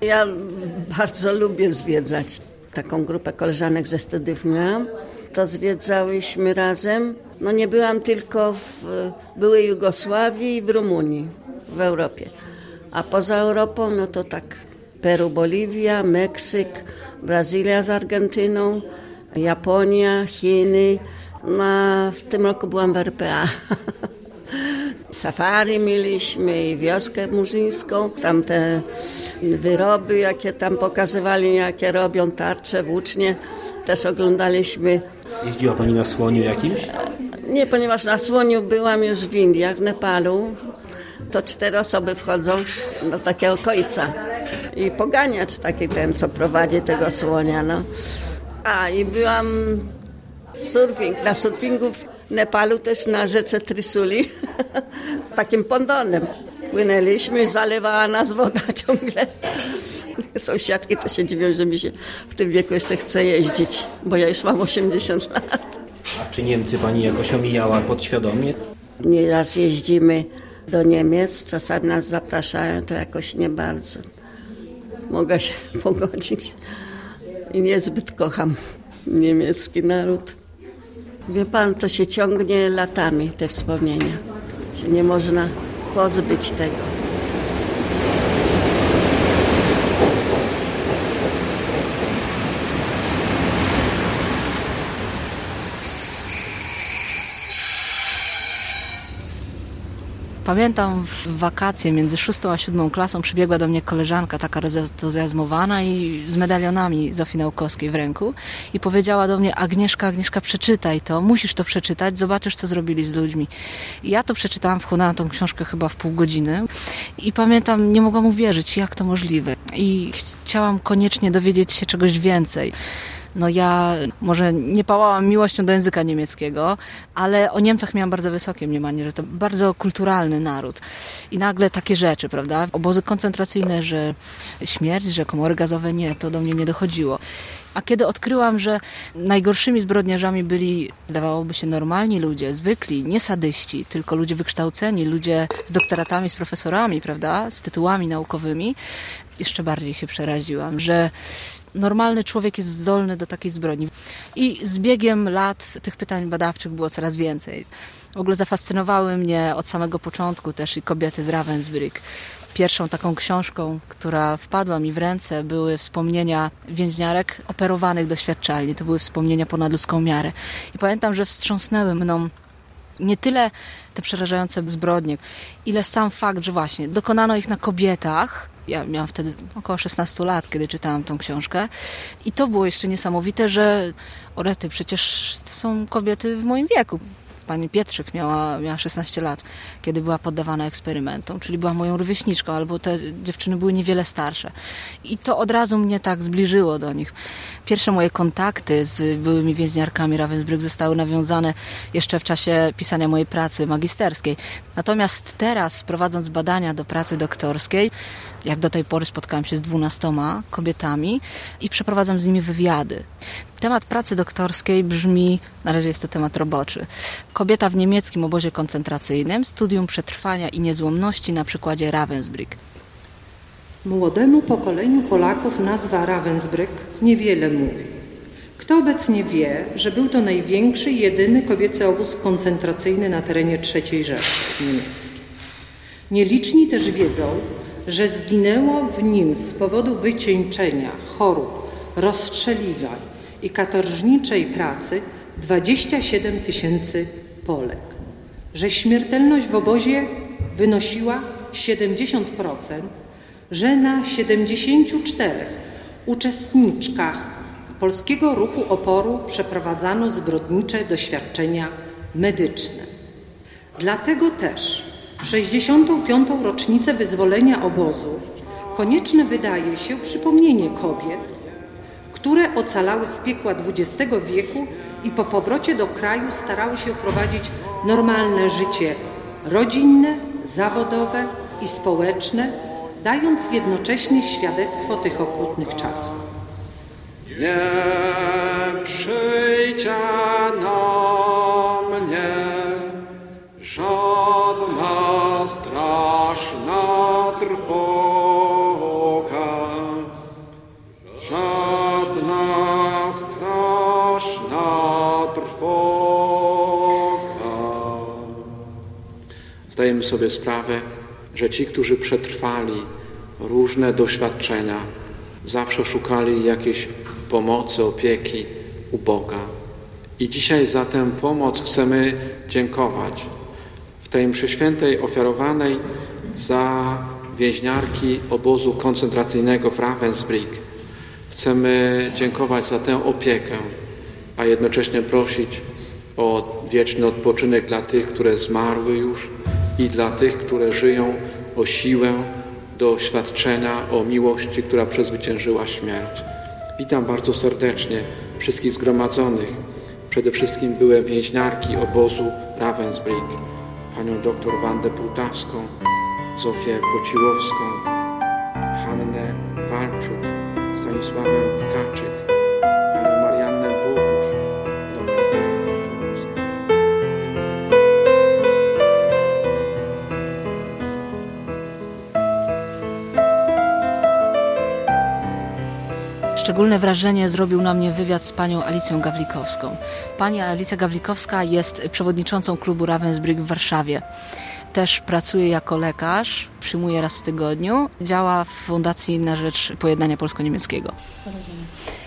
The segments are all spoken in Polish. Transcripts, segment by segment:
Ja bardzo lubię zwiedzać. Taką grupę koleżanek ze studiów miałam. To zwiedzałyśmy razem. No nie byłam tylko w byłej Jugosławii i w Rumunii, w Europie. A poza Europą, no to tak Peru, Boliwia, Meksyk, Brazylia z Argentyną, Japonia, Chiny. No, w tym roku byłam w RPA. Safari mieliśmy i wioskę murzyńską. Tam te wyroby, jakie tam pokazywali, jakie robią tarcze, włócznie, też oglądaliśmy. Jeździła Pani na słoniu jakimś? Nie, ponieważ na słoniu byłam już w Indiach, w Nepalu. To cztery osoby wchodzą do takiego końca. I poganiacz taki ten, co prowadzi tego słonia. No. A, i byłam surfing, na surfingu Nepalu też na rzece Trisuli, takim pondonem. Płynęliśmy, zalewała nas woda ciągle. Sąsiadki to się dziwią, że mi się w tym wieku jeszcze chce jeździć, bo ja już mam 80 lat. A czy Niemcy Pani jakoś omijała podświadomie? Nieraz jeździmy do Niemiec, czasami nas zapraszają, to jakoś nie bardzo. Mogę się pogodzić i niezbyt kocham niemiecki naród. Wie pan, to się ciągnie latami, te wspomnienia. Się nie można pozbyć tego. Pamiętam w wakacje między szóstą a siódmą klasą przybiegła do mnie koleżanka taka rozjazmowana i z medalionami Zofii Naukowskiej w ręku i powiedziała do mnie Agnieszka, Agnieszka przeczytaj to, musisz to przeczytać, zobaczysz co zrobili z ludźmi. I ja to przeczytałam, wchłonęłam tą książkę chyba w pół godziny i pamiętam, nie mogłam uwierzyć jak to możliwe i chciałam koniecznie dowiedzieć się czegoś więcej. No ja może nie pałałam miłością do języka niemieckiego, ale o Niemcach miałam bardzo wysokie mniemanie, że to bardzo kulturalny naród. I nagle takie rzeczy, prawda? Obozy koncentracyjne, że śmierć, że komory gazowe, nie, to do mnie nie dochodziło. A kiedy odkryłam, że najgorszymi zbrodniarzami byli, zdawałoby się, normalni ludzie, zwykli, nie sadyści, tylko ludzie wykształceni, ludzie z doktoratami, z profesorami, prawda, z tytułami naukowymi, jeszcze bardziej się przeraziłam, że normalny człowiek jest zdolny do takiej zbrodni. I z biegiem lat tych pytań badawczych było coraz więcej. W ogóle zafascynowały mnie od samego początku też i kobiety z Ravensbrück. Pierwszą taką książką, która wpadła mi w ręce, były wspomnienia więźniarek operowanych doświadczalnie. To były wspomnienia ponad ludzką miarę. I pamiętam, że wstrząsnęły mną nie tyle te przerażające zbrodnie, ile sam fakt, że właśnie dokonano ich na kobietach, ja miałam wtedy około 16 lat, kiedy czytałam tą książkę. I to było jeszcze niesamowite, że orety, przecież to są kobiety w moim wieku pani Pietrzyk miała, miała 16 lat, kiedy była poddawana eksperymentom, czyli była moją rówieśniczką, albo te dziewczyny były niewiele starsze. I to od razu mnie tak zbliżyło do nich. Pierwsze moje kontakty z byłymi więźniarkami Ravensbrück zostały nawiązane jeszcze w czasie pisania mojej pracy magisterskiej. Natomiast teraz, prowadząc badania do pracy doktorskiej, jak do tej pory spotkałam się z dwunastoma kobietami i przeprowadzam z nimi wywiady. Temat pracy doktorskiej brzmi, na razie jest to temat roboczy. Kobieta w niemieckim obozie koncentracyjnym, studium przetrwania i niezłomności na przykładzie Ravensbrück. Młodemu pokoleniu Polaków nazwa Ravensbrück niewiele mówi. Kto obecnie wie, że był to największy i jedyny kobiecy obóz koncentracyjny na terenie III Rzeszy niemieckiej? Nieliczni też wiedzą, że zginęło w nim z powodu wycieńczenia, chorób, rozstrzeliwań i katorżniczej pracy 27 tysięcy Polek, że śmiertelność w obozie wynosiła 70%, że na 74 uczestniczkach polskiego ruchu oporu przeprowadzano zbrodnicze doświadczenia medyczne. Dlatego też w 65. rocznicę wyzwolenia obozu konieczne wydaje się przypomnienie kobiet, które ocalały z piekła XX wieku i po powrocie do kraju starały się prowadzić normalne życie rodzinne, zawodowe i społeczne, dając jednocześnie świadectwo tych okrutnych czasów. Nie przyjdziano zdajemy sobie sprawę, że ci, którzy przetrwali różne doświadczenia, zawsze szukali jakiejś pomocy, opieki u Boga. I dzisiaj za tę pomoc chcemy dziękować. W tej mszy świętej ofiarowanej za więźniarki obozu koncentracyjnego w Ravensbrück chcemy dziękować za tę opiekę, a jednocześnie prosić o wieczny odpoczynek dla tych, które zmarły już i dla tych, które żyją, o siłę do świadczenia o miłości, która przezwyciężyła śmierć. Witam bardzo serdecznie wszystkich zgromadzonych, przede wszystkim były więźniarki obozu Ravensbrück, panią doktor Wandę Półtawską, Zofię Pociłowską, Hannę Walczuk, Stanisławę Tkaczyk, Szczególne wrażenie zrobił na mnie wywiad z panią Alicją Gawlikowską. Pani Alicja Gawlikowska jest przewodniczącą klubu Ravensbrück w Warszawie. Też pracuje jako lekarz, przyjmuje raz w tygodniu, działa w Fundacji na rzecz Pojednania Polsko-Niemieckiego.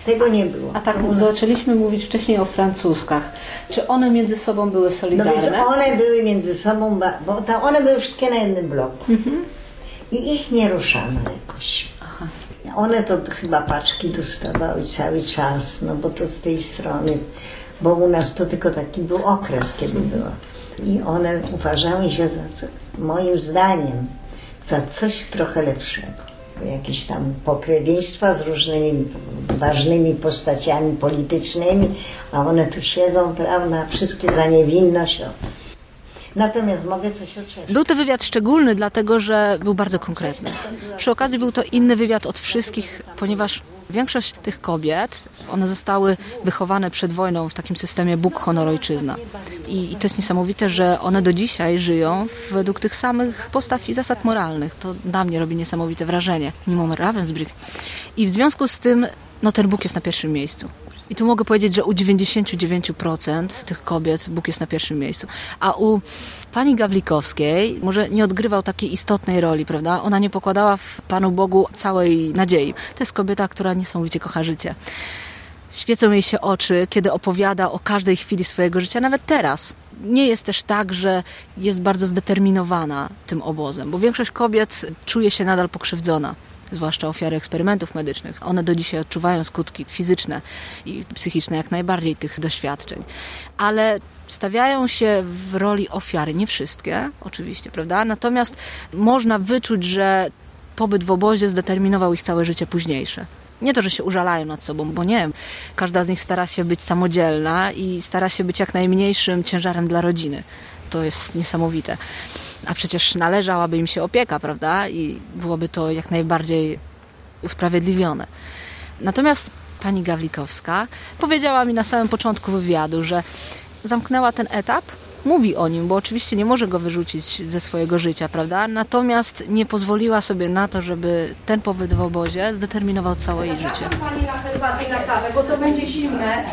Tego nie było. A tak, zaczęliśmy mówić wcześniej o francuskach. Czy one między sobą były No solidarne? więc one były między sobą, bo one były wszystkie na jednym bloku. I ich nie ruszano jakoś. One to chyba paczki dostawały cały czas, no bo to z tej strony, bo u nas to tylko taki był okres, kiedy było. I one uważały się za, moim zdaniem, za coś trochę lepszego. Jakieś tam pokrewieństwa z różnymi ważnymi postaciami politycznymi, a one tu siedzą, prawda, wszystkie za niewinność. Natomiast mogę coś oczekać. Był to wywiad szczególny, dlatego że był bardzo konkretny. Przy okazji był to inny wywiad od wszystkich, ponieważ większość tych kobiet, one zostały wychowane przed wojną w takim systemie Bóg, honor, ojczyzna. I, I to jest niesamowite, że one do dzisiaj żyją według tych samych postaw i zasad moralnych. To na mnie robi niesamowite wrażenie, mimo Ravensbrück. I w związku z tym, no ten Bóg jest na pierwszym miejscu. I tu mogę powiedzieć, że u 99% tych kobiet Bóg jest na pierwszym miejscu. A u pani Gawlikowskiej może nie odgrywał takiej istotnej roli, prawda? Ona nie pokładała w Panu Bogu całej nadziei. To jest kobieta, która niesamowicie kocha życie. Świecą jej się oczy, kiedy opowiada o każdej chwili swojego życia, nawet teraz. Nie jest też tak, że jest bardzo zdeterminowana tym obozem, bo większość kobiet czuje się nadal pokrzywdzona zwłaszcza ofiary eksperymentów medycznych. One do dzisiaj odczuwają skutki fizyczne i psychiczne jak najbardziej tych doświadczeń. Ale stawiają się w roli ofiary, nie wszystkie, oczywiście, prawda? Natomiast można wyczuć, że pobyt w obozie zdeterminował ich całe życie późniejsze. Nie to, że się użalają nad sobą, bo nie. Każda z nich stara się być samodzielna i stara się być jak najmniejszym ciężarem dla rodziny. To jest niesamowite. A przecież należałaby im się opieka, prawda? I byłoby to jak najbardziej usprawiedliwione. Natomiast pani Gawlikowska powiedziała mi na samym początku wywiadu, że zamknęła ten etap, mówi o nim, bo oczywiście nie może go wyrzucić ze swojego życia, prawda? Natomiast nie pozwoliła sobie na to, żeby ten pobyt w obozie zdeterminował całe jej życie. Pani na herbatę i na kawę, bo to będzie zimne.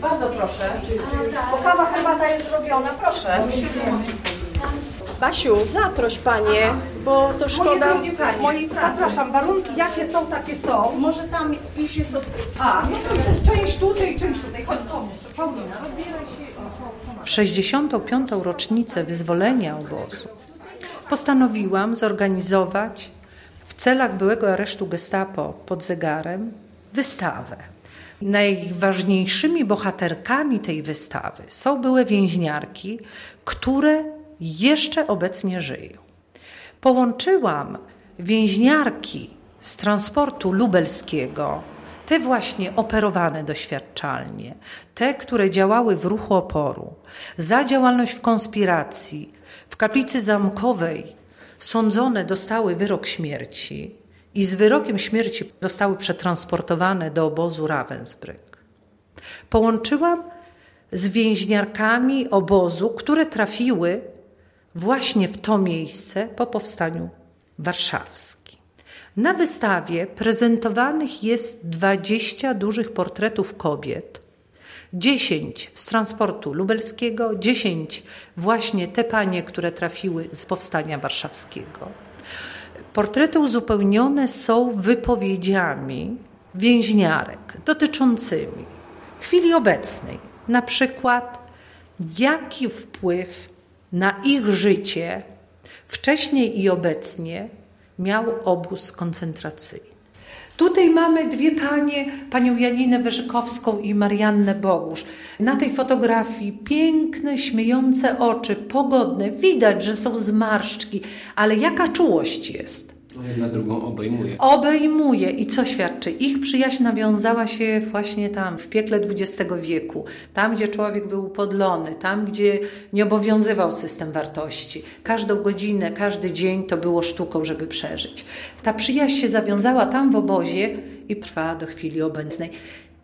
Bardzo proszę. Bo kawa, herbata jest zrobiona, proszę. Basiu, zaproś panie, bo to szkoda Moje drogie panie, mojej pracy. zapraszam, warunki jakie są, takie są. Może tam już jest od... A, no to też część tutaj, część tutaj. Chodź, pomóż. Paulina, odbieraj się. W 65. rocznicę wyzwolenia obozu postanowiłam zorganizować w celach byłego aresztu Gestapo pod zegarem wystawę. Najważniejszymi bohaterkami tej wystawy są były więźniarki, które jeszcze obecnie żyją. Połączyłam więźniarki z transportu lubelskiego, te właśnie operowane doświadczalnie, te, które działały w ruchu oporu, za działalność w konspiracji, w kaplicy zamkowej sądzone dostały wyrok śmierci i z wyrokiem śmierci zostały przetransportowane do obozu Ravensbrück. Połączyłam z więźniarkami obozu, które trafiły właśnie w to miejsce po powstaniu warszawskim. Na wystawie prezentowanych jest 20 dużych portretów kobiet, 10 z transportu lubelskiego, 10 właśnie te panie, które trafiły z powstania warszawskiego. Portrety uzupełnione są wypowiedziami więźniarek dotyczącymi chwili obecnej, na przykład jaki wpływ na ich życie wcześniej i obecnie miał obóz koncentracyjny. Tutaj mamy dwie panie, panią Janinę Wyżykowską i Mariannę Bogusz. Na tej fotografii piękne, śmiejące oczy, pogodne. Widać, że są zmarszczki, ale jaka czułość jest. Jedna drugą obejmuje. Obejmuje i co świadczy? Ich przyjaźń nawiązała się właśnie tam, w piekle XX wieku. Tam, gdzie człowiek był upodlony, tam, gdzie nie obowiązywał system wartości. Każdą godzinę, każdy dzień to było sztuką, żeby przeżyć. Ta przyjaźń się zawiązała tam w obozie i trwa do chwili obecnej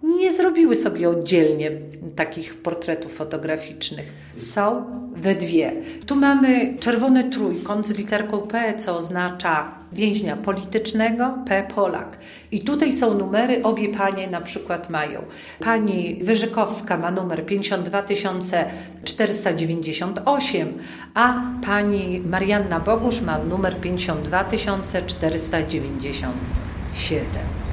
nie zrobiły sobie oddzielnie takich portretów fotograficznych. Są we dwie. Tu mamy czerwony trójkąt z literką P, co oznacza więźnia politycznego, P Polak. I tutaj są numery, obie panie na przykład mają. Pani Wyżykowska ma numer 52498, a pani Marianna Bogusz ma numer 52497.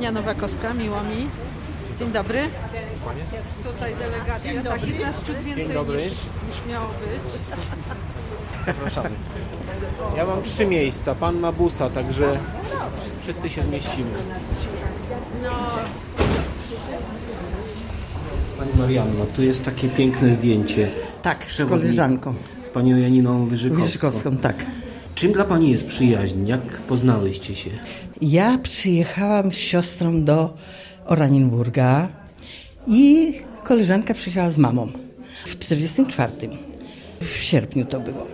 Hania Nowakowska, miło mi. Dzień dobry. Tutaj delegacja. Tak, jest nas ciut więcej Dzień dobry. niż, niż miało być. Zapraszamy. Ja mam trzy miejsca. Pan ma busa, także wszyscy się zmieścimy. Pani Marianno, tu jest takie piękne zdjęcie Tak, z koleżanką. z panią Janiną Wyżykowską. Wyżykowską, tak. Czym dla pani jest przyjaźń? Jak poznałyście się? Ja przyjechałam z siostrą do Oranienburga i koleżanka przyjechała z mamą w 44. W sierpniu to było.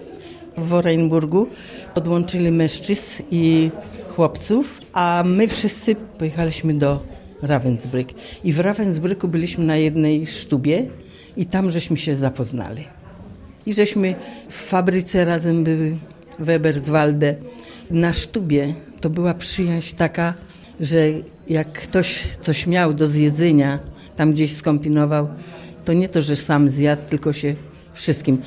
W Oranienburgu podłączyli mężczyzn i chłopców, a my wszyscy pojechaliśmy do Ravensbrück. I w Ravensbrücku byliśmy na jednej sztubie i tam żeśmy się zapoznali. I żeśmy w fabryce razem były, w Eberswalde. Na sztubie to była przyjaźń taka, że jak ktoś coś miał do zjedzenia, tam gdzieś skombinował, to nie to, że sam zjadł, tylko się wszystkim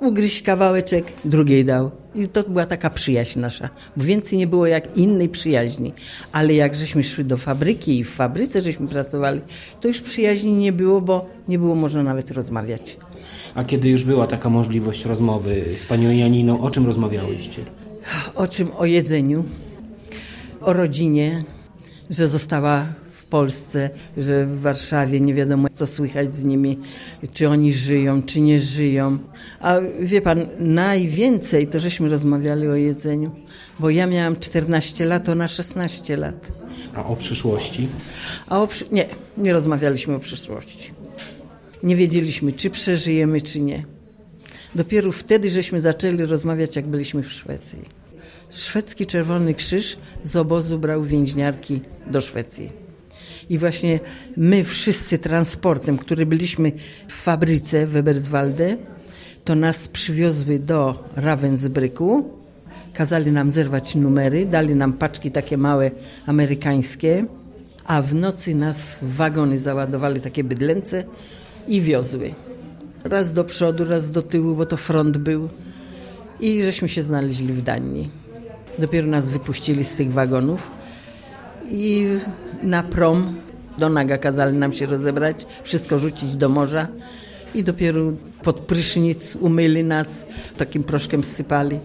ugryźć kawałeczek, drugiej dał. I to była taka przyjaźń nasza. Bo więcej nie było jak innej przyjaźni. Ale jak żeśmy szły do fabryki i w fabryce żeśmy pracowali, to już przyjaźni nie było, bo nie było można nawet rozmawiać. A kiedy już była taka możliwość rozmowy z panią Janiną, o czym rozmawiałyście? O czym? O jedzeniu, o rodzinie, że została w Polsce, że w Warszawie nie wiadomo co słychać z nimi, czy oni żyją, czy nie żyją. A wie pan, najwięcej to żeśmy rozmawiali o jedzeniu, bo ja miałam 14 lat, ona 16 lat. A o przyszłości? A o nie, nie rozmawialiśmy o przyszłości. Nie wiedzieliśmy, czy przeżyjemy, czy nie. Dopiero wtedy żeśmy zaczęli rozmawiać, jak byliśmy w Szwecji. Szwedzki Czerwony Krzyż z obozu brał więźniarki do Szwecji. I właśnie my wszyscy transportem, który byliśmy w fabryce w Eberswalde, to nas przywiozły do Ravensbrücku, kazali nam zerwać numery, dali nam paczki takie małe amerykańskie, a w nocy nas wagony załadowali takie bydlęce i wiozły. Raz do przodu, raz do tyłu, bo to front był. I żeśmy się znaleźli w Danii. Dopiero nas wypuścili z tych wagonów i na prom do naga kazali nam się rozebrać, wszystko rzucić do morza i dopiero pod prysznic umyli nas, takim proszkiem sypali.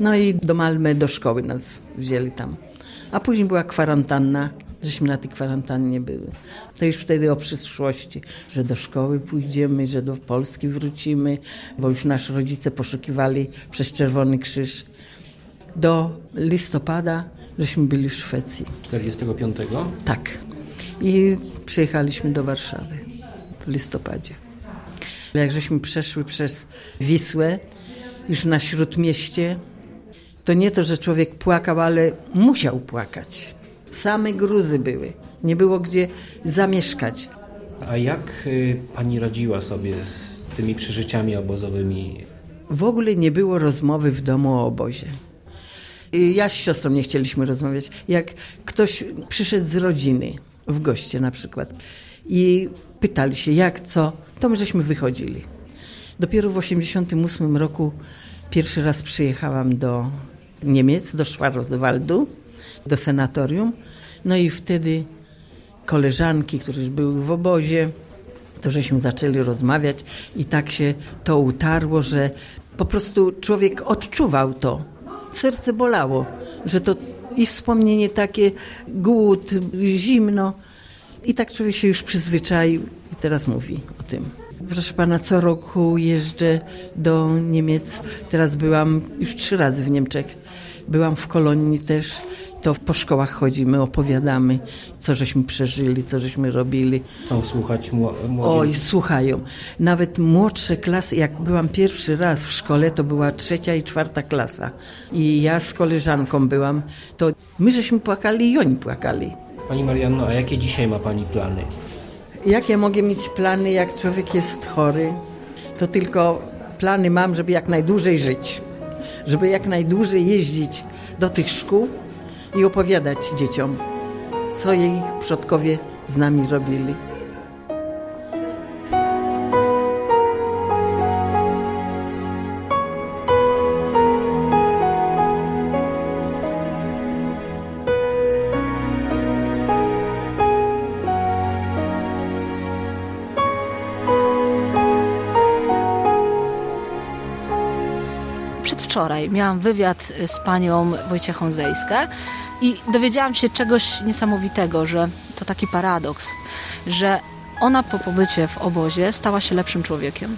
No i do Malmę, do szkoły nas wzięli tam. A później była kwarantanna, żeśmy na tej kwarantannie były. To już wtedy o przyszłości, że do szkoły pójdziemy, że do Polski wrócimy, bo już nasi rodzice poszukiwali przez Czerwony Krzyż. Do listopada żeśmy byli w Szwecji. 45? Tak. I przyjechaliśmy do Warszawy w listopadzie. Jak żeśmy przeszły przez Wisłę, już na śródmieście, to nie to, że człowiek płakał, ale musiał płakać. Same gruzy były. Nie było gdzie zamieszkać. A jak y, pani radziła sobie z tymi przeżyciami obozowymi? W ogóle nie było rozmowy w domu o obozie. Y, Ja z siostrą nie chcieliśmy rozmawiać. Jak ktoś przyszedł z rodziny, w goście na przykład, i pytali się jak, co, to my żeśmy wychodzili. Dopiero w 1988 roku pierwszy raz przyjechałam do Niemiec, do Schwarzwaldu, do senatorium. No i wtedy koleżanki, które już były w obozie, to żeśmy zaczęli rozmawiać i tak się to utarło, że po prostu człowiek odczuwał to. Serce bolało, że to i wspomnienie takie, głód, zimno. I tak człowiek się już przyzwyczaił i teraz mówi o tym. Proszę pana, co roku jeżdżę do Niemiec. Teraz byłam już trzy razy w Niemczech. Byłam w Kolonii też. To po szkołach chodzimy, opowiadamy, co żeśmy przeżyli, co żeśmy robili. Chcą słuchać mło- młodzi Oj, słuchają. Nawet młodsze klasy, jak byłam pierwszy raz w szkole, to była trzecia i czwarta klasa. I ja z koleżanką byłam, to my żeśmy płakali i oni płakali. Pani Marianno, a jakie dzisiaj ma pani plany? Jak ja mogę mieć plany, jak człowiek jest chory? To tylko plany mam, żeby jak najdłużej żyć. Żeby jak najdłużej jeździć do tych szkół i opowiadać dzieciom, co jej przodkowie z nami robili. Przedwczoraj miałam wywiad z panią Wojciechą Zejskę i dowiedziałam się czegoś niesamowitego, że to taki paradoks, że ona po pobycie w obozie stała się lepszym człowiekiem.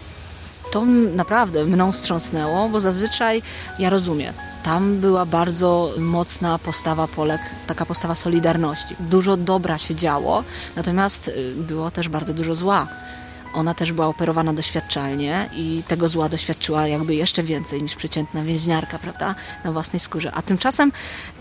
To naprawdę mną wstrząsnęło, bo zazwyczaj ja rozumiem. Tam była bardzo mocna postawa Polek, taka postawa solidarności. Dużo dobra się działo, natomiast y, było też bardzo dużo zła. Ona też była operowana doświadczalnie i tego zła doświadczyła jakby jeszcze więcej niż przeciętna więźniarka, prawda, na własnej skórze. A tymczasem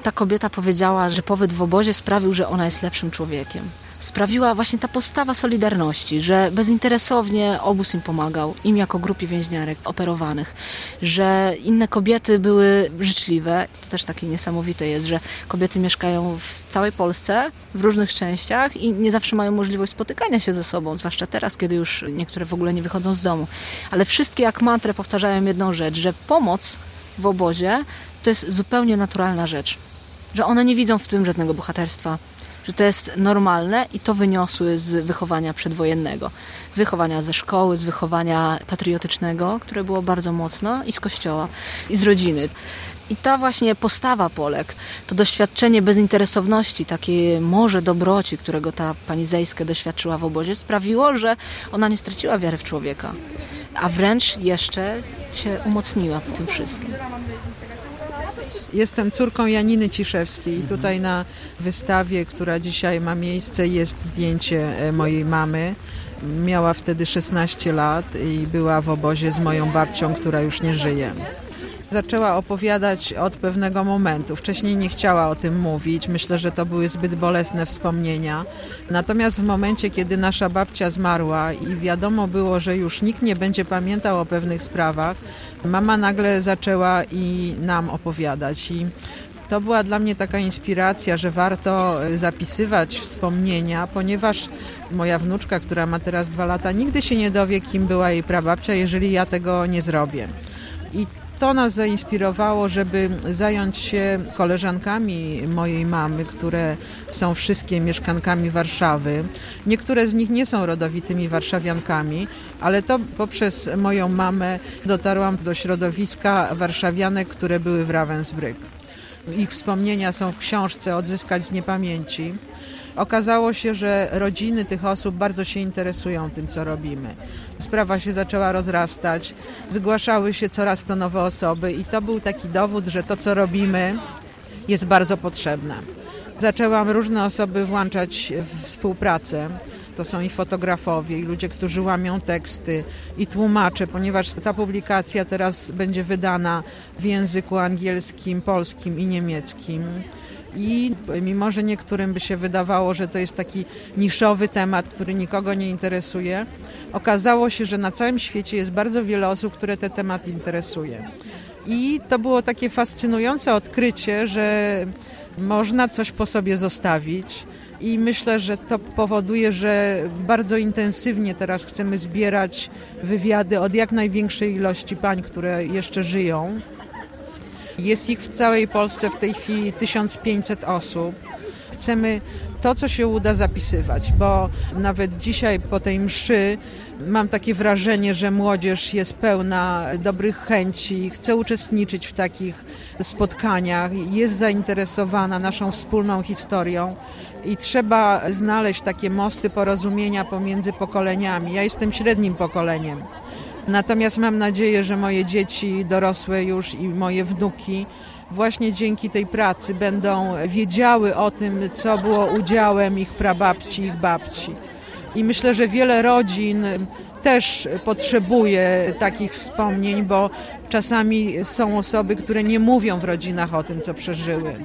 ta kobieta powiedziała, że pobyt w obozie sprawił, że ona jest lepszym człowiekiem. Sprawiła właśnie ta postawa solidarności, że bezinteresownie obóz im pomagał, im jako grupie więźniarek operowanych, że inne kobiety były życzliwe. To też takie niesamowite jest, że kobiety mieszkają w całej Polsce, w różnych częściach i nie zawsze mają możliwość spotykania się ze sobą, zwłaszcza teraz, kiedy już niektóre w ogóle nie wychodzą z domu. Ale wszystkie jak mantrę powtarzają jedną rzecz, że pomoc w obozie to jest zupełnie naturalna rzecz. Że one nie widzą w tym żadnego bohaterstwa, że to jest normalne i to wyniosły z wychowania przedwojennego. Z wychowania ze szkoły, z wychowania patriotycznego, które było bardzo mocno i z kościoła, i z rodziny. I ta właśnie postawa Polek, to doświadczenie bezinteresowności, takie morze dobroci, którego ta pani Zejskę doświadczyła w obozie, sprawiło, że ona nie straciła wiary w człowieka, a wręcz jeszcze się umocniła w tym wszystkim. Jestem córką Janiny Ciszewskiej. Tutaj na wystawie, która dzisiaj ma miejsce, jest zdjęcie e, mojej mamy. Miała wtedy 16 lat i była w obozie z moją babcią, która już nie żyje. Zaczęła opowiadać od pewnego momentu. Wcześniej nie chciała o tym mówić. Myślę, że to były zbyt bolesne wspomnienia. Natomiast w momencie, kiedy nasza babcia zmarła i wiadomo było, że już nikt nie będzie pamiętał o pewnych sprawach, mama nagle zaczęła i nam opowiadać. I to była dla mnie taka inspiracja, że warto e, zapisywać wspomnienia, ponieważ moja wnuczka, która ma teraz dwa lata, nigdy się nie dowie, kim była jej prababcia, jeżeli ja tego nie zrobię. I to nas zainspirowało, żeby zająć się koleżankami mojej mamy, które są wszystkie mieszkankami Warszawy. Niektóre z nich nie są rodowitymi warszawiankami, ale to poprzez moją mamę dotarłam do środowiska warszawianek, które były w Ravensbrück. Ich wspomnienia są w książce Odzyskać z niepamięci. Okazało się, że rodziny tych osób bardzo się interesują tym, co robimy. Sprawa się zaczęła rozrastać, zgłaszały się coraz to nowe osoby i to był taki dowód, że to, co robimy, jest bardzo potrzebne. Zaczęłam różne osoby włączać w współpracę. To są i fotografowie, i ludzie, którzy łamią teksty, i tłumacze, ponieważ ta publikacja teraz będzie wydana w języku angielskim, polskim i niemieckim. I mimo, że niektórym by się wydawało, że to jest taki niszowy temat, który nikogo nie interesuje, okazało się, że na całym świecie jest bardzo wiele osób, które te temat interesuje. I to było takie fascynujące odkrycie, że można coś po sobie zostawić. I myślę, że to powoduje, że bardzo intensywnie teraz chcemy zbierać wywiady od jak największej ilości pań, które jeszcze żyją. Jest ich w całej Polsce w tej chwili 1500 osób. Chcemy to, co się uda zapisywać, bo nawet dzisiaj po tej mszy mam takie wrażenie, że młodzież jest pełna dobrych chęci, chce uczestniczyć w takich spotkaniach, jest zainteresowana naszą wspólną historią i trzeba znaleźć takie mosty porozumienia pomiędzy pokoleniami. Ja jestem średnim pokoleniem. Natomiast mam nadzieję, że moje dzieci dorosłe już i moje wnuki właśnie dzięki tej pracy będą wiedziały o tym, co było udziałem ich prababci, ich babci. I myślę, że wiele rodzin też potrzebuje takich wspomnień, bo czasami są osoby, które nie mówią w rodzinach o tym, co przeżyły.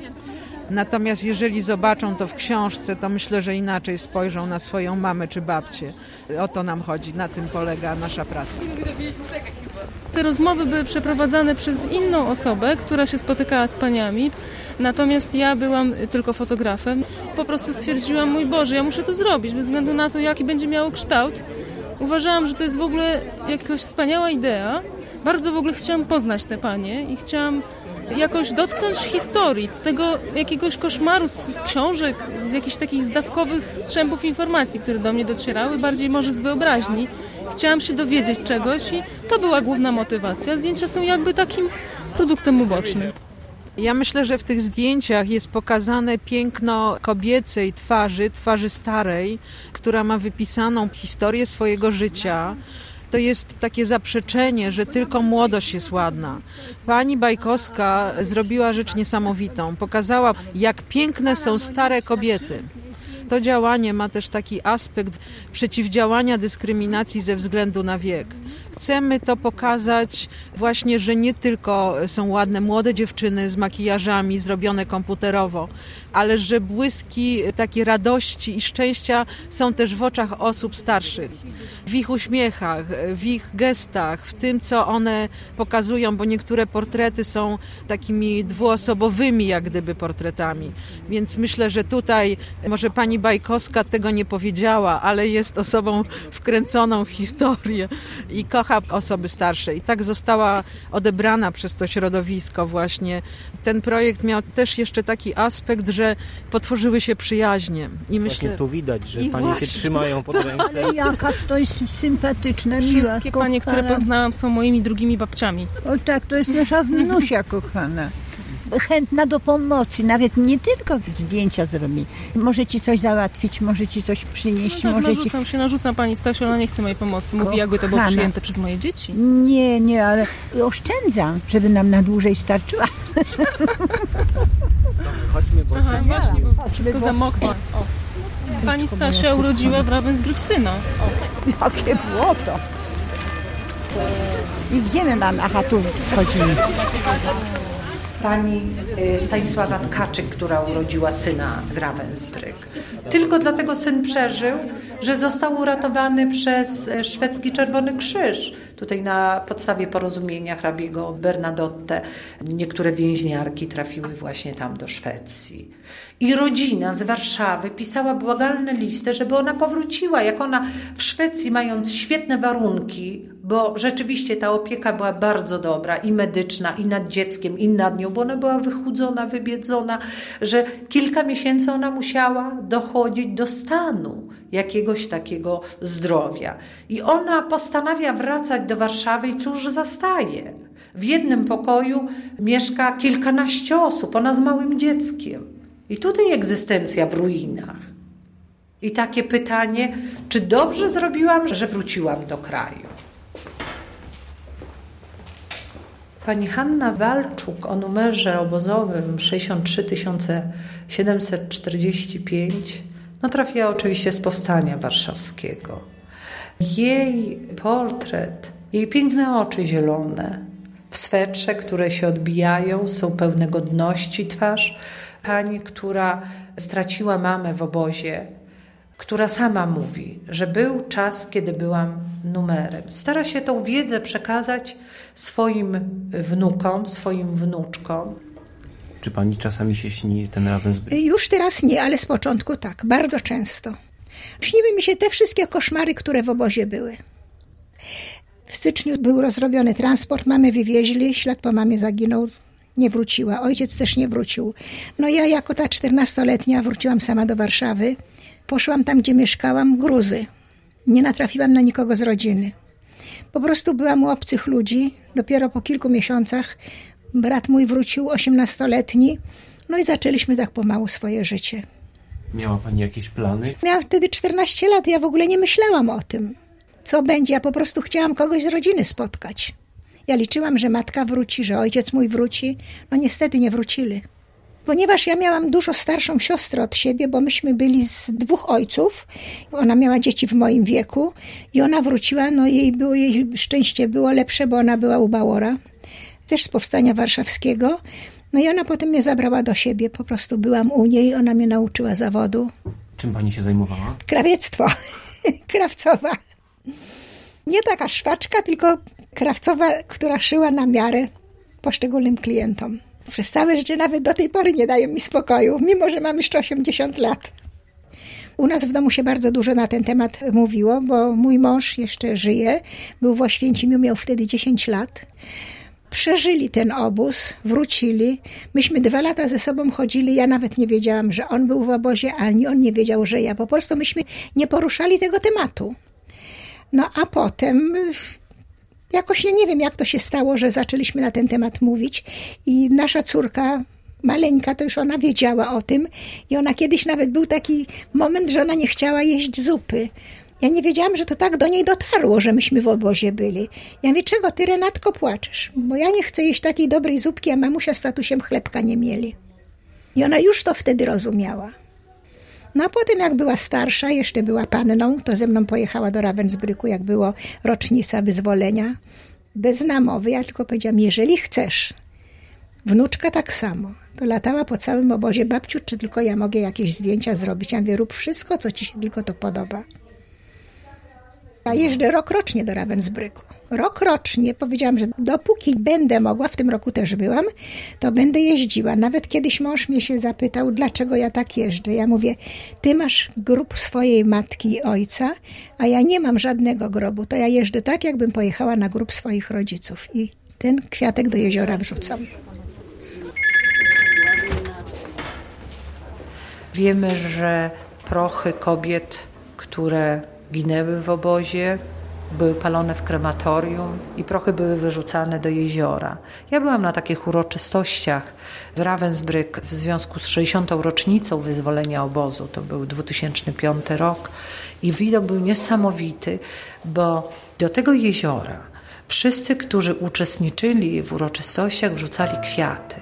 Natomiast jeżeli zobaczą to w książce, to myślę, że inaczej spojrzą na swoją mamę czy babcię. O to nam chodzi, na tym polega nasza praca. Te rozmowy były przeprowadzane przez inną osobę, która się spotykała z paniami, natomiast ja byłam tylko fotografem. Po prostu stwierdziłam, mój Boże, ja muszę to zrobić, bez względu na to, jaki będzie miało kształt. Uważałam, że to jest w ogóle jakaś wspaniała idea. Bardzo w ogóle chciałam poznać te panie i chciałam jakoś dotknąć historii, tego jakiegoś koszmaru z książek, z jakichś takich zdawkowych strzępów informacji, które do mnie docierały, bardziej może z wyobraźni. Chciałam się dowiedzieć czegoś i to była główna motywacja. Zdjęcia są jakby takim produktem ubocznym. Ja myślę, że w tych zdjęciach jest pokazane piękno kobiecej twarzy, twarzy starej, która ma wypisaną historię swojego życia, to jest takie zaprzeczenie, że tylko młodość jest ładna. Pani Bajkowska zrobiła rzecz niesamowitą. Pokazała, jak piękne są stare kobiety. To działanie ma też taki aspekt przeciwdziałania dyskryminacji ze względu na wiek. Chcemy to pokazać właśnie, że nie tylko są ładne młode dziewczyny z makijażami zrobione komputerowo, ale że błyski takiej radości i szczęścia są też w oczach osób starszych. W ich uśmiechach, w ich gestach, w tym, co one pokazują, bo niektóre portrety są takimi dwuosobowymi, jak gdyby portretami. Więc myślę, że tutaj może pani Bajkowska tego nie powiedziała, ale jest osobą wkręconą w historię i kocha osoby starsze. I tak została odebrana przez to środowisko właśnie. Ten projekt miał też jeszcze taki aspekt, że potworzyły się przyjaźnie. I myślę, właśnie tu widać, że panie właśnie. się trzymają pod ręce. Ale jakaż to jest sympatyczne, miłe. Wszystkie panie, które poznałam są moimi drugimi babciami. O tak, to jest nasza wnusia kochana chętna do pomocy, nawet nie tylko zdjęcia zrobi. Może ci coś załatwić, może ci coś przynieść. No tak, może narzucam ci... się, narzucam pani Stasiu, ona nie chce mojej pomocy. Mówi, jakby to było przyjęte przez moje dzieci. Nie, nie, ale oszczędzam, żeby nam na dłużej starczyła. Dobrze, chodźmy, bo... Aha, właśnie, bo chodźmy, wszystko bo... zamoknie. O. Pani Stasia urodziła w Ravensbrück syna. O. Jakie błoto. I gdzie my mamy? Aha, tu chodzimy pani y, Stanisława Tkaczyk, która urodziła syna w Ravensbrück. Tylko dlatego syn przeżył, że został uratowany przez e, szwedzki Czerwony Krzyż. Tutaj na podstawie porozumienia hrabiego Bernadotte niektóre więźniarki trafiły właśnie tam do Szwecji. I rodzina z Warszawy pisała błagalne listy, żeby ona powróciła. Jak ona w Szwecji, mając świetne warunki, bo rzeczywiście ta opieka była bardzo dobra i medyczna, i nad dzieckiem, i nad nią, bo ona była wychudzona, wybiedzona, że kilka miesięcy ona musiała dochodzić do stanu jakiegoś takiego zdrowia. I ona postanawia wracać do Warszawy i cóż zastaje? W jednym pokoju mieszka kilkanaście osób, ona z małym dzieckiem. I tutaj egzystencja w ruinach. I takie pytanie, czy dobrze zrobiłam, że wróciłam do kraju? Pani Hanna Walczuk o numerze obozowym 63745 no trafiła oczywiście z powstania warszawskiego. Jej portret, jej piękne oczy zielone, w swetrze, które się odbijają, są pełne godności twarz. Pani, która straciła mamę w obozie, która sama mówi, że był czas, kiedy byłam numerem. Stara się tą wiedzę przekazać swoim wnukom, swoim wnuczkom. Czy pani czasami się śni ten Ravensbrück? Już teraz nie, ale z początku tak, bardzo często. Śniły mi się te wszystkie koszmary, które w obozie były. W styczniu był rozrobiony transport, mamy wywieźli, ślad po mamie zaginął, nie wróciła. Ojciec też nie wrócił. No ja jako ta czternastoletnia wróciłam sama do Warszawy. Poszłam tam, gdzie mieszkałam, Gruzy. Nie natrafiłam na nikogo z rodziny. Po prostu byłam u obcych ludzi. Dopiero po kilku miesiącach brat mój wrócił, osiemnastoletni. No i zaczęliśmy tak pomału swoje życie. Miała pani jakieś plany? Miałam wtedy 14 lat, ja w ogóle nie myślałam o tym, co będzie. Ja po prostu chciałam kogoś z rodziny spotkać. Ja liczyłam, że matka wróci, że ojciec mój wróci. No niestety nie wrócili. Ponieważ ja miałam dużo starszą siostrę od siebie, bo myśmy byli z dwóch ojców. Ona miała dzieci w moim wieku i ona wróciła, no jej było jej szczęście było lepsze, bo ona była u Bałora, też z powstania warszawskiego. No i ona potem mnie zabrała do siebie, po prostu byłam u niej, ona mnie nauczyła zawodu. Czym pani się zajmowała? Krawiectwo, krawcowa. Nie taka szwaczka, tylko krawcowa, która szyła na miarę poszczególnym klientom. Przez całe życie nawet do tej pory nie dają mi spokoju, mimo że mam jeszcze 80 lat. U nas w domu się bardzo dużo na ten temat mówiło, bo mój mąż jeszcze żyje, był w Oświęcimiu, miał wtedy 10 lat. Przeżyli ten obóz, wrócili. Myśmy dwa lata ze sobą chodzili. Ja nawet nie wiedziałam, że on był w obozie, ani on nie wiedział, że ja. Po prostu myśmy nie poruszali tego tematu. No a potem jakoś ja nie wiem, jak to się stało, że zaczęliśmy na ten temat mówić i nasza córka maleńka, to już ona wiedziała o tym i ona kiedyś nawet był taki moment, że ona nie chciała jeść zupy. Ja nie wiedziałam, że to tak do niej dotarło, że myśmy w obozie byli. Ja mówię, czego ty, Renatko, płaczesz? Bo ja nie chcę jeść takiej dobrej zupki, a mamusia z tatusiem chlebka nie mieli. I ona już to wtedy rozumiała. No a potem jak była starsza, jeszcze była panną, to ze mną pojechała do Ravensbrücku, jak było rocznica wyzwolenia. Bez namowy, ja tylko powiedziałam, jeżeli chcesz. Wnuczka tak samo. To latała po całym obozie, babciu, czy tylko ja mogę jakieś zdjęcia zrobić? Ja mówię, rób wszystko, co ci się tylko to podoba. Ja jeżdżę rok rocznie do Ravensbrücku. Rok rocznie powiedziałam, że dopóki będę mogła, w tym roku też byłam, to będę jeździła. Nawet kiedyś mąż mnie się zapytał, dlaczego ja tak jeżdżę. Ja mówię, ty masz grób swojej matki i ojca, a ja nie mam żadnego grobu. To ja jeżdżę tak, jakbym pojechała na grób swoich rodziców. I ten kwiatek do jeziora wrzucam. Wiemy, że prochy kobiet, które ginęły w obozie, były palone w krematorium i prochy były wyrzucane do jeziora. Ja byłam na takich uroczystościach w Ravensbrück w związku z 60. rocznicą wyzwolenia obozu. To był 2005 rok i widok był niesamowity, bo do tego jeziora wszyscy, którzy uczestniczyli w uroczystościach, wrzucali kwiaty.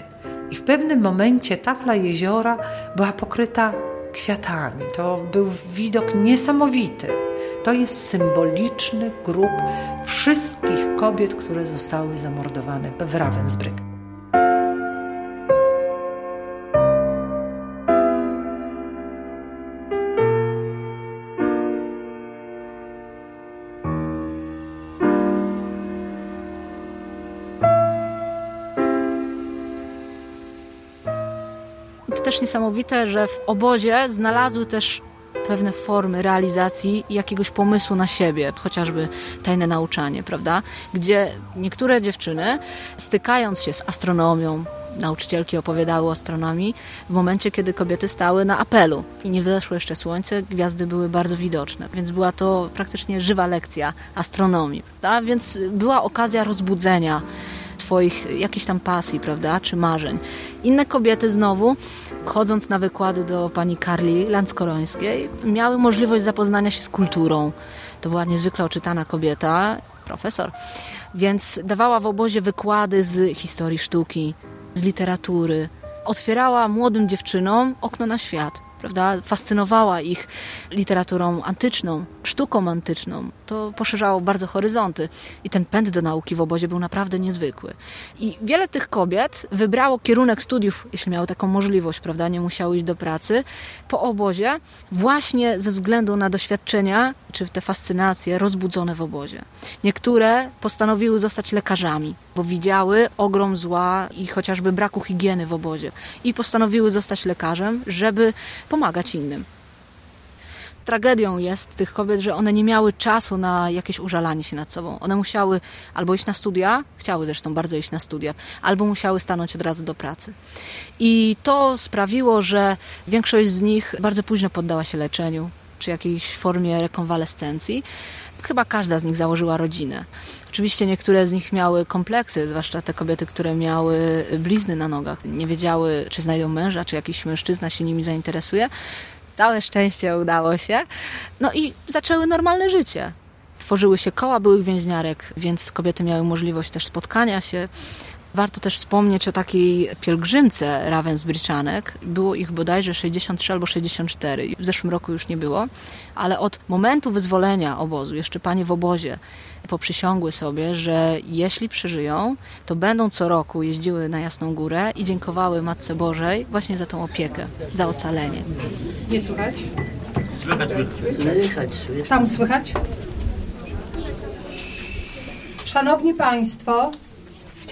I w pewnym momencie tafla jeziora była pokryta kwiatami. To był widok niesamowity. To jest symboliczny grób wszystkich kobiet, które zostały zamordowane w Ravensbrück. Też niesamowite, że w obozie znalazły też pewne formy realizacji jakiegoś pomysłu na siebie, chociażby tajne nauczanie, prawda? Gdzie niektóre dziewczyny, stykając się z astronomią, nauczycielki opowiadały o astronomii, w momencie, kiedy kobiety stały na apelu i nie wzeszło jeszcze słońce, gwiazdy były bardzo widoczne, więc była to praktycznie żywa lekcja astronomii, prawda? Więc była okazja rozbudzenia swoich jakichś tam pasji, prawda, czy marzeń. Inne kobiety znowu, chodząc na wykłady do pani Karli Landskorońskiej, miały możliwość zapoznania się z kulturą. To była niezwykle oczytana kobieta, profesor. Więc dawała w obozie wykłady z historii sztuki, z literatury. Otwierała młodym dziewczynom okno na świat prawda? Fascynowała ich literaturą antyczną, sztuką antyczną. To poszerzało bardzo horyzonty i ten pęd do nauki w obozie był naprawdę niezwykły. I wiele tych kobiet wybrało kierunek studiów, jeśli miały taką możliwość, prawda? Nie musiały iść do pracy, po obozie, właśnie ze względu na doświadczenia czy te fascynacje rozbudzone w obozie. Niektóre postanowiły zostać lekarzami, bo widziały ogrom zła i chociażby braku higieny w obozie i postanowiły zostać lekarzem, żeby pomagać innym. Tragedią jest tych kobiet, że one nie miały czasu na jakieś użalanie się nad sobą. One musiały albo iść na studia, chciały zresztą bardzo iść na studia, albo musiały stanąć od razu do pracy. I to sprawiło, że większość z nich bardzo późno poddała się leczeniu czy jakiejś formie rekonwalescencji. Chyba każda z nich założyła rodzinę. Oczywiście niektóre z nich miały kompleksy, zwłaszcza te kobiety, które miały blizny na nogach. Nie wiedziały, czy znajdą męża, czy jakiś mężczyzna się nimi zainteresuje. Całe szczęście udało się. No i zaczęły normalne życie. Tworzyły się koła byłych więźniarek, więc kobiety miały możliwość też spotkania się. Warto też wspomnieć o takiej pielgrzymce Ravensbriczanek. Było ich bodajże 63 albo 64. W zeszłym roku już nie było, ale od momentu wyzwolenia obozu, jeszcze panie w obozie, poprzysiągły sobie, że jeśli przeżyją, to będą co roku jeździły na Jasną Górę i dziękowały Matce Bożej właśnie za tą opiekę, za ocalenie. Nie słychać? Słychać, słychać. Tam słychać? Szanowni Państwo,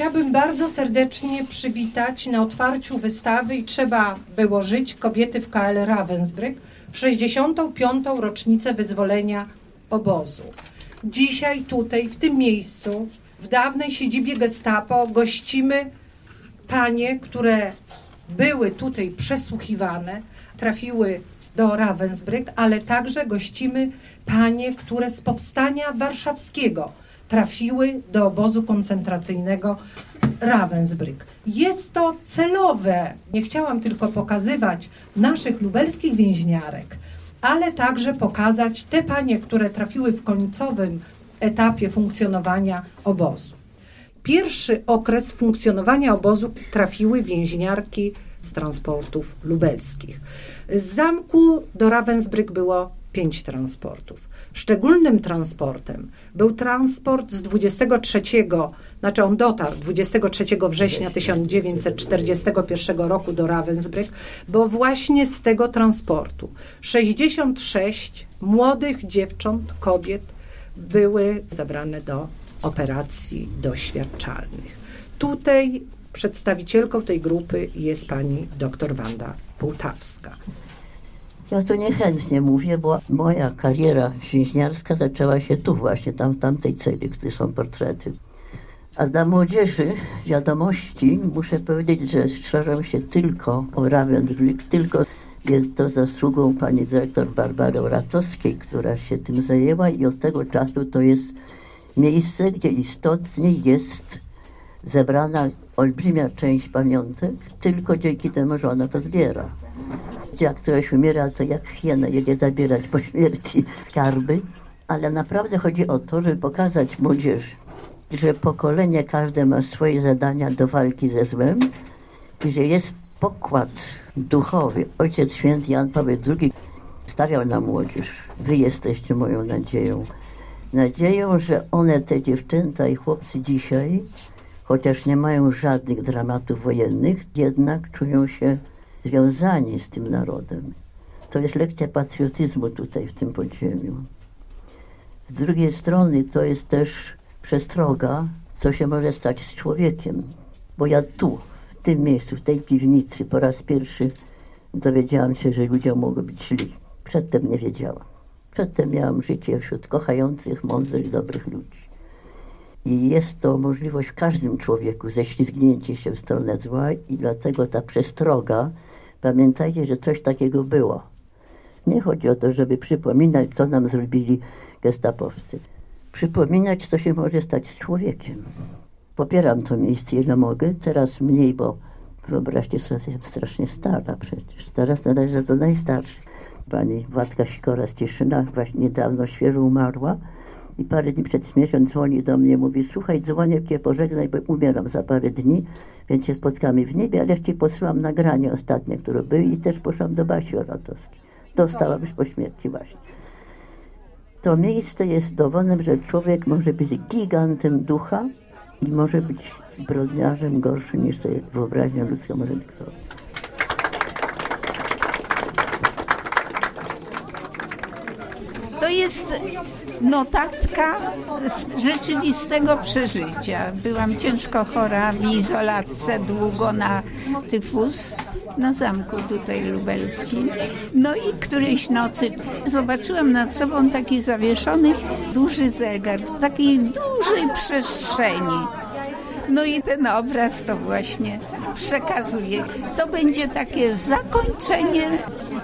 chciałabym bardzo serdecznie przywitać na otwarciu wystawy i trzeba było żyć kobiety w KL Ravensbrück w 65. rocznicę wyzwolenia obozu. Dzisiaj tutaj, w tym miejscu, w dawnej siedzibie Gestapo gościmy panie, które były tutaj przesłuchiwane, trafiły do Ravensbrück, ale także gościmy panie, które z powstania warszawskiego trafiły do obozu koncentracyjnego Ravensbrück. Jest to celowe. Nie chciałam tylko pokazywać naszych lubelskich więźniarek, ale także pokazać te panie, które trafiły w końcowym etapie funkcjonowania obozu. Pierwszy okres funkcjonowania obozu trafiły więźniarki z transportów lubelskich. Z zamku do Ravensbrück było pięć transportów. Szczególnym transportem był transport z 23, znaczy on dotarł 23 września 1941 roku do Ravensbrück, bo właśnie z tego transportu 66 młodych dziewcząt, kobiet były zabrane do operacji doświadczalnych. Tutaj przedstawicielką tej grupy jest pani dr Wanda Półtawska. Ja to niechętnie mówię, bo moja kariera więźniarska zaczęła się tu właśnie, tam w tamtej celi, gdzie są portrety. A dla młodzieży wiadomości muszę powiedzieć, że szerzą się tylko o Ravensbrück, tylko jest to zasługą pani dyrektor Barbary Ratowskiej, która się tym zajęła i od tego czasu to jest miejsce, gdzie istotnie jest zebrana olbrzymia część pamiątek, tylko dzięki temu, że ona to zbiera. Jak ktoś umiera, to jak hiena jedzie zabierać po śmierci skarby, ale naprawdę chodzi o to, żeby pokazać młodzieży, że pokolenie każde ma swoje zadania do walki ze złem i że jest pokład duchowy. Ojciec Święty Jan Paweł II stawiał na młodzież. Wy jesteście moją nadzieją. Nadzieją, że one, te dziewczęta i chłopcy dzisiaj, chociaż nie mają żadnych dramatów wojennych, jednak czują się związani z tym narodem. To jest lekcja patriotyzmu tutaj w tym podziemiu. Z drugiej strony to jest też przestroga, co się może stać z człowiekiem. Bo ja tu, w tym miejscu, w tej piwnicy po raz pierwszy dowiedziałam się, że ludzie mogą być źli. Przedtem nie wiedziałam. Przedtem miałam życie wśród kochających, mądrych, dobrych ludzi. I jest to możliwość w każdym człowieku, ześlizgnięcie się w stronę zła i dlatego ta przestroga, pamiętajcie, że coś takiego było. Nie chodzi o to, żeby przypominać, co nam zrobili gestapowcy. Przypominać, co się może stać z człowiekiem. Popieram to miejsce, ile mogę. Teraz mniej, bo wyobraźcie sobie, jestem strasznie stara przecież. Teraz należę do najstarszych. Pani Władka Sikora z Cieszyna właśnie niedawno świeżo umarła I parę dni przed śmiercią dzwoni do mnie, mówi, słuchaj, dzwonię cię pożegnaj, bo umieram za parę dni, więc się spotkamy w niebie, ale ci posłałam nagranie ostatnie, które były i też poszłam do Basi Oratowskiej. Dostałam już po śmierci właśnie. To miejsce jest dowodem, że człowiek może być gigantem ducha i może być zbrodniarzem gorszym niż sobie wyobraźnia ludzka może dyktować. Jest notatka z rzeczywistego przeżycia. Byłam ciężko chora w izolatce długo na tyfus na zamku tutaj lubelskim. No i którejś nocy zobaczyłam nad sobą taki zawieszony duży zegar w takiej dużej przestrzeni. No i ten obraz to właśnie przekazuje. To będzie takie zakończenie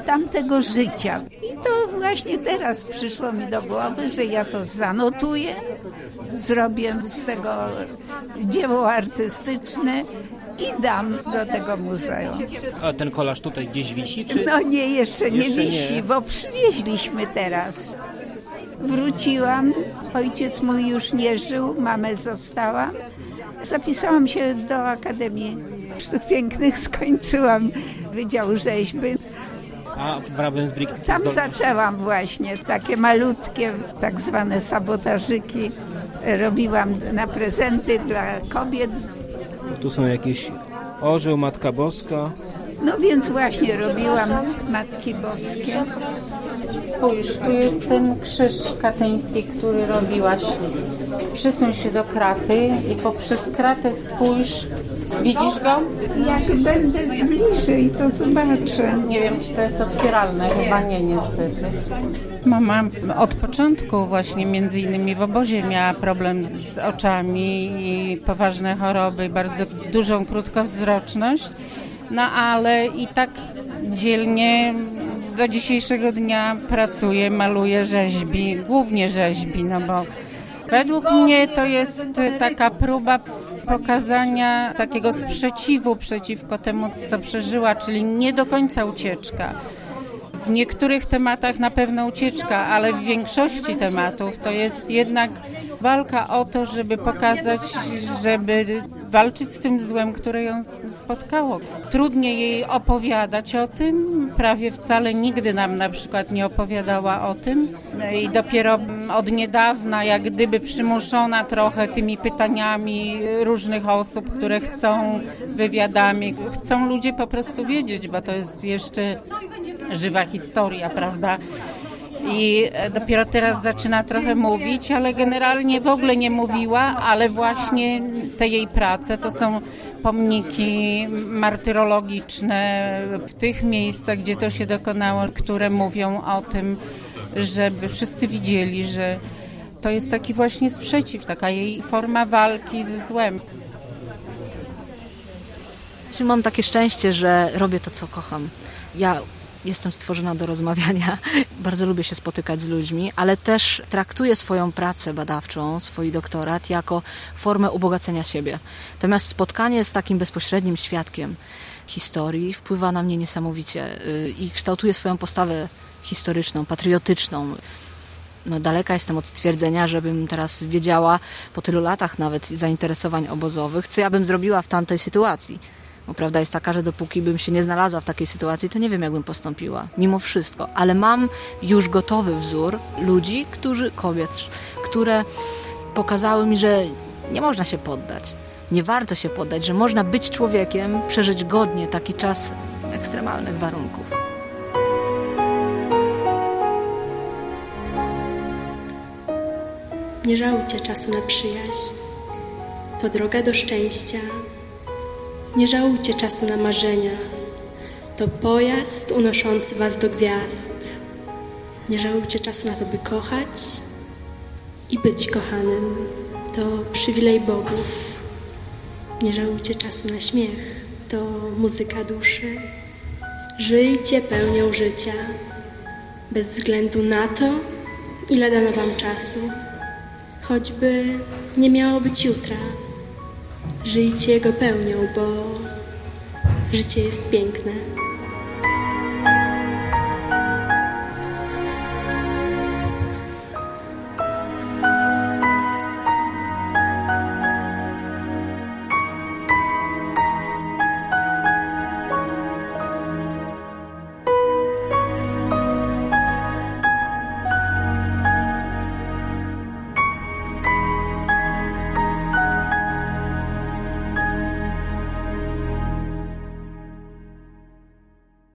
tamtego życia. To właśnie teraz przyszło mi do głowy, że ja to zanotuję, zrobię z tego dzieło artystyczne i dam do tego muzeum. A ten kolaż tutaj gdzieś wisi? Czy... No nie, jeszcze nie Jeszcze nie. wisi, bo przywieźliśmy teraz. Wróciłam, ojciec mój już nie żył, mamę zostałam. Zapisałam się do Akademii Sztuk Pięknych, skończyłam Wydział Rzeźby. A w Ravensbrück... Tam zaczęłam właśnie takie malutkie, tak zwane sabotażyki. Robiłam na prezenty dla kobiet. Tu są jakieś orzeł, Matka Boska. No więc właśnie robiłam Matki Boskie. Spójrz, tu jest ten krzyż katyński, który robiłaś. Przysuń się do kraty i poprzez kratę spójrz. Widzisz go? Jak będę bliżej, to zobaczę. Nie wiem, czy to jest otwieralne. Chyba nie, niestety. Mama od początku właśnie między innymi w obozie miała problem z oczami i poważne choroby, bardzo dużą krótkowzroczność. No ale i tak dzielnie do dzisiejszego dnia pracuje, maluje, rzeźbi, głównie rzeźbi, no bo według mnie to jest taka próba pokazania takiego sprzeciwu przeciwko temu, co przeżyła, czyli nie do końca ucieczka. W niektórych tematach na pewno ucieczka, ale w większości tematów to jest jednak walka o to, żeby pokazać, żeby walczyć z tym złem, które ją spotkało. Trudniej jej opowiadać o tym, prawie wcale nigdy nam na przykład nie opowiadała o tym i dopiero od niedawna, jak gdyby przymuszona trochę tymi pytaniami różnych osób, które chcą wywiadami, chcą ludzie po prostu wiedzieć, bo to jest jeszcze żywa historia, prawda? I dopiero teraz zaczyna trochę mówić, ale generalnie w ogóle nie mówiła, ale właśnie te jej prace to są pomniki martyrologiczne w tych miejscach, gdzie to się dokonało, które mówią o tym, żeby wszyscy widzieli, że to jest taki właśnie sprzeciw, taka jej forma walki ze złem. Mam takie szczęście, że robię to, co kocham. Ja jestem stworzona do rozmawiania, bardzo lubię się spotykać z ludźmi, ale też traktuję swoją pracę badawczą, swój doktorat jako formę ubogacenia siebie. Natomiast spotkanie z takim bezpośrednim świadkiem historii wpływa na mnie niesamowicie y, i kształtuje swoją postawę historyczną, patriotyczną. No, daleka jestem od stwierdzenia, żebym teraz wiedziała po tylu latach nawet zainteresowań obozowych, co ja bym zrobiła w tamtej sytuacji. Bo prawda jest taka, że dopóki bym się nie znalazła w takiej sytuacji, to nie wiem, jakbym postąpiła, mimo wszystko. Ale mam już gotowy wzór ludzi, którzy, kobiet, które pokazały mi, że nie można się poddać. Nie warto się poddać, że można być człowiekiem, przeżyć godnie taki czas ekstremalnych warunków. Nie żałujcie czasu na przyjaźń. To droga do szczęścia. Nie żałujcie czasu na marzenia. To pojazd unoszący was do gwiazd. Nie żałujcie czasu na to, by kochać i być kochanym. To przywilej bogów. Nie żałujcie czasu na śmiech. To muzyka duszy. Żyjcie pełnią życia, bez względu na to, ile dano wam czasu choćby nie miało być jutra. Żyjcie jego pełnią, bo życie jest piękne.